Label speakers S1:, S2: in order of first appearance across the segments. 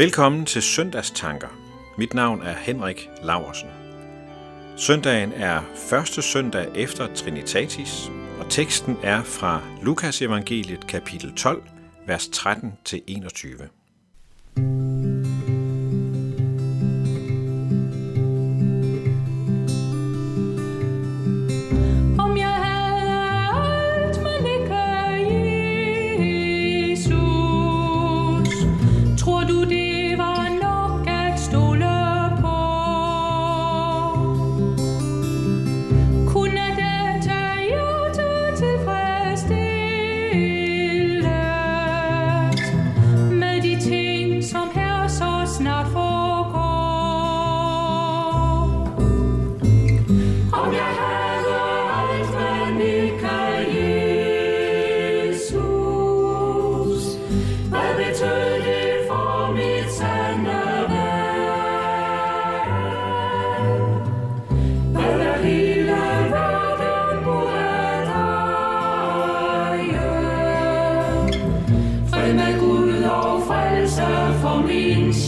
S1: Velkommen til Søndagstanker. Mit navn er Henrik Laversen. Søndagen er første søndag efter Trinitatis, og teksten er fra Lukas evangeliet kapitel 12, vers 13-21.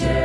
S2: Min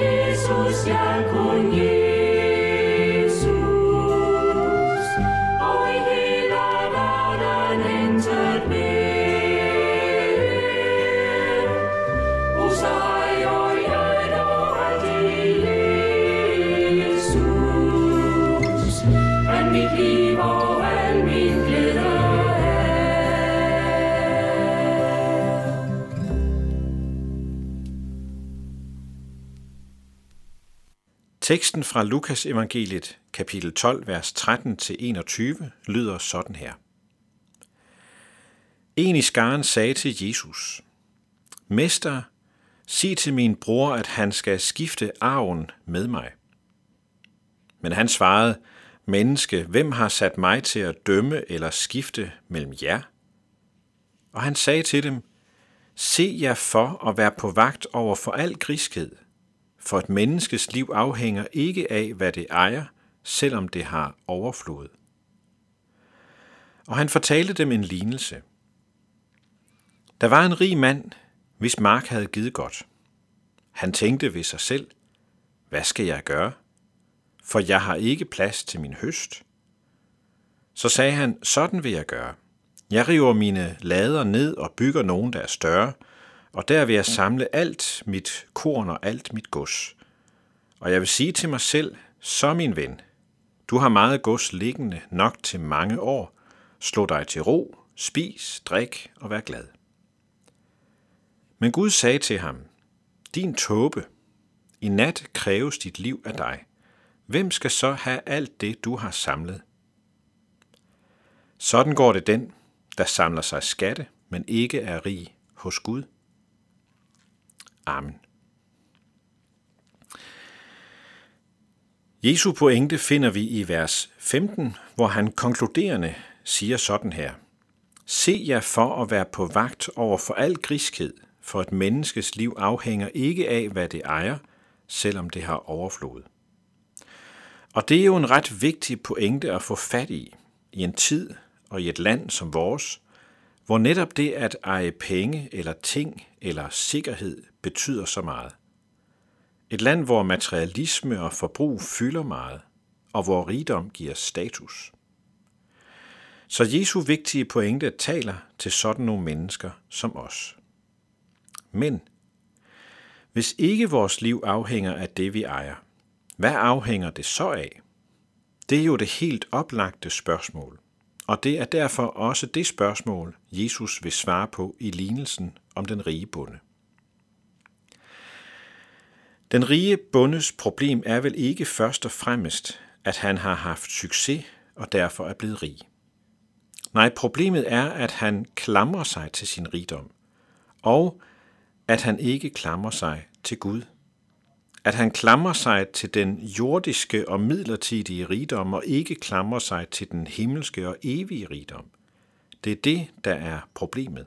S2: Jesus, jeg kun Jesus.
S1: Teksten fra Lukas evangeliet kapitel 12, vers 13-21 lyder sådan her. En i skaren sagde til Jesus, Mester, sig til min bror, at han skal skifte arven med mig. Men han svarede, Menneske, hvem har sat mig til at dømme eller skifte mellem jer? Og han sagde til dem, Se jer for at være på vagt over for al griskhed, for et menneskes liv afhænger ikke af, hvad det ejer, selvom det har overflod. Og han fortalte dem en lignelse. Der var en rig mand, hvis mark havde givet godt. Han tænkte ved sig selv, hvad skal jeg gøre? For jeg har ikke plads til min høst. Så sagde han, sådan vil jeg gøre. Jeg river mine lader ned og bygger nogen, der er større, og der vil jeg samle alt mit korn og alt mit gods. Og jeg vil sige til mig selv, så min ven, du har meget gods liggende nok til mange år. Slå dig til ro, spis, drik og vær glad. Men Gud sagde til ham, Din tåbe, i nat kræves dit liv af dig. hvem skal så have alt det, du har samlet? Sådan går det den, der samler sig skatte, men ikke er rig hos Gud. Amen. Jesu pointe finder vi i vers 15, hvor han konkluderende siger sådan her. Se jer for at være på vagt over for al griskhed, for et menneskes liv afhænger ikke af, hvad det ejer, selvom det har overflod. Og det er jo en ret vigtig pointe at få fat i, i en tid og i et land som vores, hvor netop det at eje penge eller ting eller sikkerhed betyder så meget. Et land, hvor materialisme og forbrug fylder meget, og hvor rigdom giver status. Så Jesu vigtige pointe taler til sådan nogle mennesker som os. Men hvis ikke vores liv afhænger af det, vi ejer, hvad afhænger det så af? Det er jo det helt oplagte spørgsmål, og det er derfor også det spørgsmål, Jesus vil svare på i lignelsen om den rige bonde. Den rige bundes problem er vel ikke først og fremmest, at han har haft succes og derfor er blevet rig. Nej, problemet er, at han klamrer sig til sin rigdom, og at han ikke klamrer sig til Gud. At han klamrer sig til den jordiske og midlertidige rigdom, og ikke klamrer sig til den himmelske og evige rigdom. Det er det, der er problemet.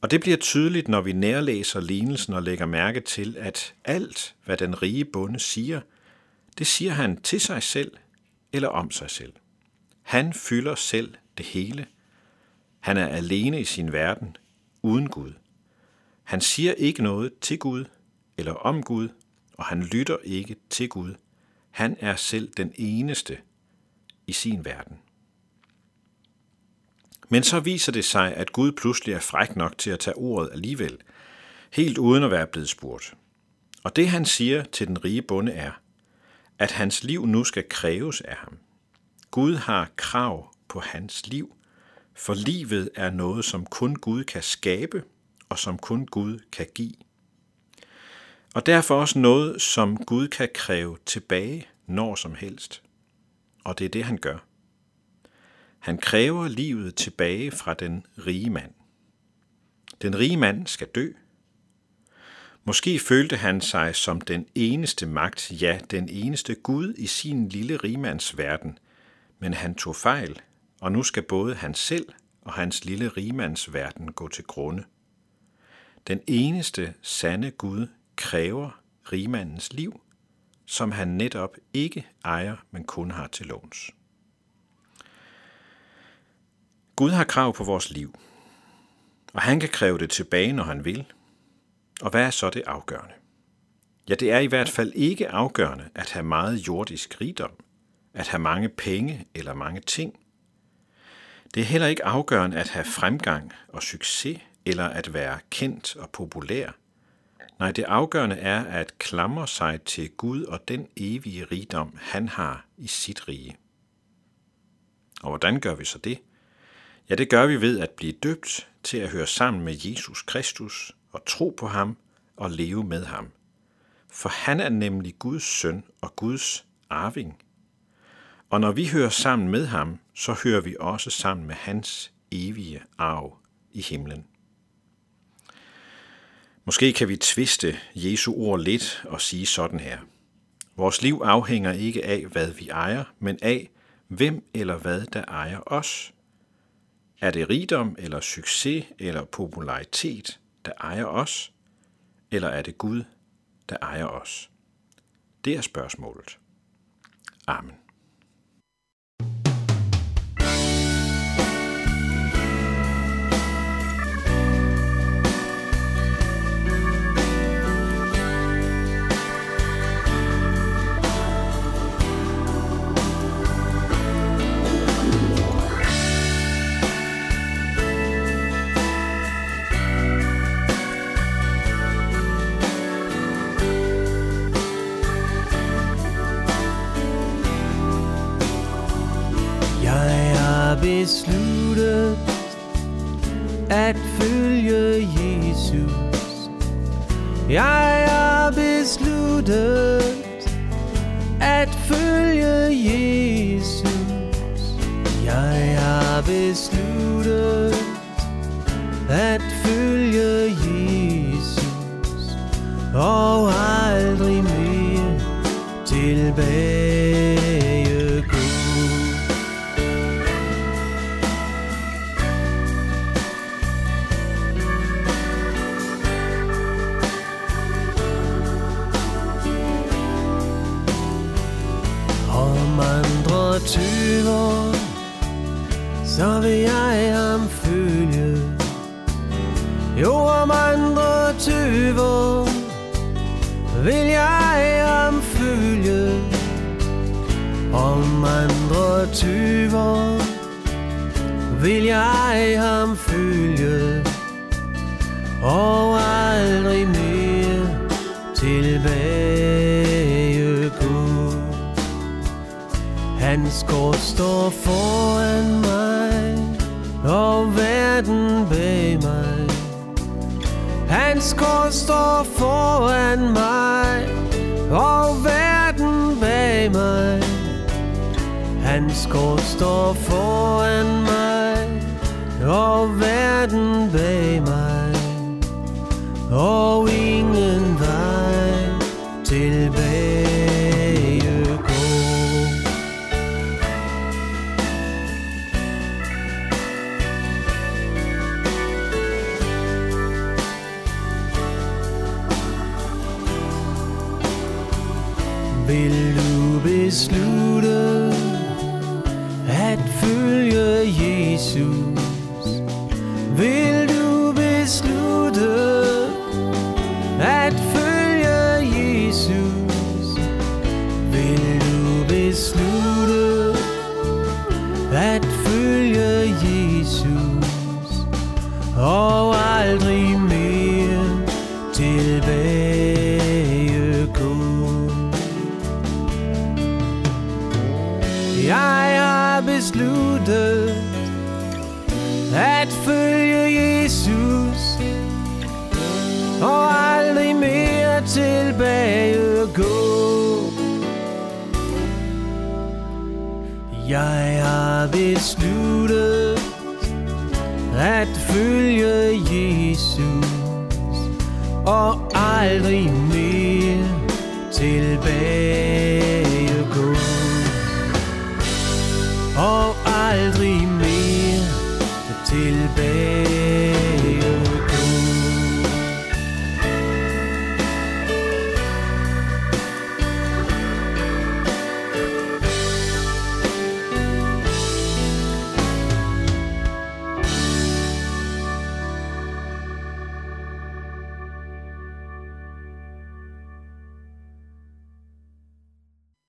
S1: Og det bliver tydeligt, når vi nærlæser lignelsen og lægger mærke til, at alt, hvad den rige bonde siger, det siger han til sig selv eller om sig selv. Han fylder selv det hele. Han er alene i sin verden, uden Gud. Han siger ikke noget til Gud eller om Gud, og han lytter ikke til Gud. Han er selv den eneste i sin verden. Men så viser det sig, at Gud pludselig er fræk nok til at tage ordet alligevel, helt uden at være blevet spurgt. Og det han siger til den rige bonde er, at hans liv nu skal kræves af ham. Gud har krav på hans liv, for livet er noget, som kun Gud kan skabe, og som kun Gud kan give. Og derfor også noget, som Gud kan kræve tilbage når som helst. Og det er det, han gør. Han kræver livet tilbage fra den rige mand. Den rige mand skal dø. Måske følte han sig som den eneste magt, ja, den eneste Gud i sin lille rimands verden, men han tog fejl, og nu skal både han selv og hans lille rimands verden gå til grunde. Den eneste sande Gud kræver rigmandens liv, som han netop ikke ejer, men kun har til låns. Gud har krav på vores liv, og han kan kræve det tilbage, når han vil. Og hvad er så det afgørende? Ja, det er i hvert fald ikke afgørende at have meget jordisk rigdom, at have mange penge eller mange ting. Det er heller ikke afgørende at have fremgang og succes eller at være kendt og populær. Nej, det afgørende er at klamre sig til Gud og den evige rigdom, han har i sit rige. Og hvordan gør vi så det? Ja, det gør vi ved at blive døbt til at høre sammen med Jesus Kristus og tro på ham og leve med ham. For han er nemlig Guds søn og Guds arving. Og når vi hører sammen med ham, så hører vi også sammen med hans evige arv i himlen. Måske kan vi tviste Jesu ord lidt og sige sådan her. Vores liv afhænger ikke af, hvad vi ejer, men af, hvem eller hvad der ejer os. Er det rigdom eller succes eller popularitet, der ejer os? Eller er det Gud, der ejer os? Det er spørgsmålet. Amen.
S3: At følge Jesus. Jeg har besluttet at følge Jesus. Jeg har besluttet at følge Jesus og aldrig mere tilbage ham følge. Om andre tøver, vil jeg ham følge. Og aldrig mere tilbage gå. Hans kors står foran mig, og verden bag mig. Hans kors står foran mig, og verden bag mig. Hans kort står foran mig, og verden bag mig. Og ingen vej tilbage gå. Vil du beslutte at følge Jesus? Vil du beslutte at følge Jesus? Vil du beslutte at tilbage at gå Jeg har besluttet at følge Jesus og aldrig mere tilbage gå. Og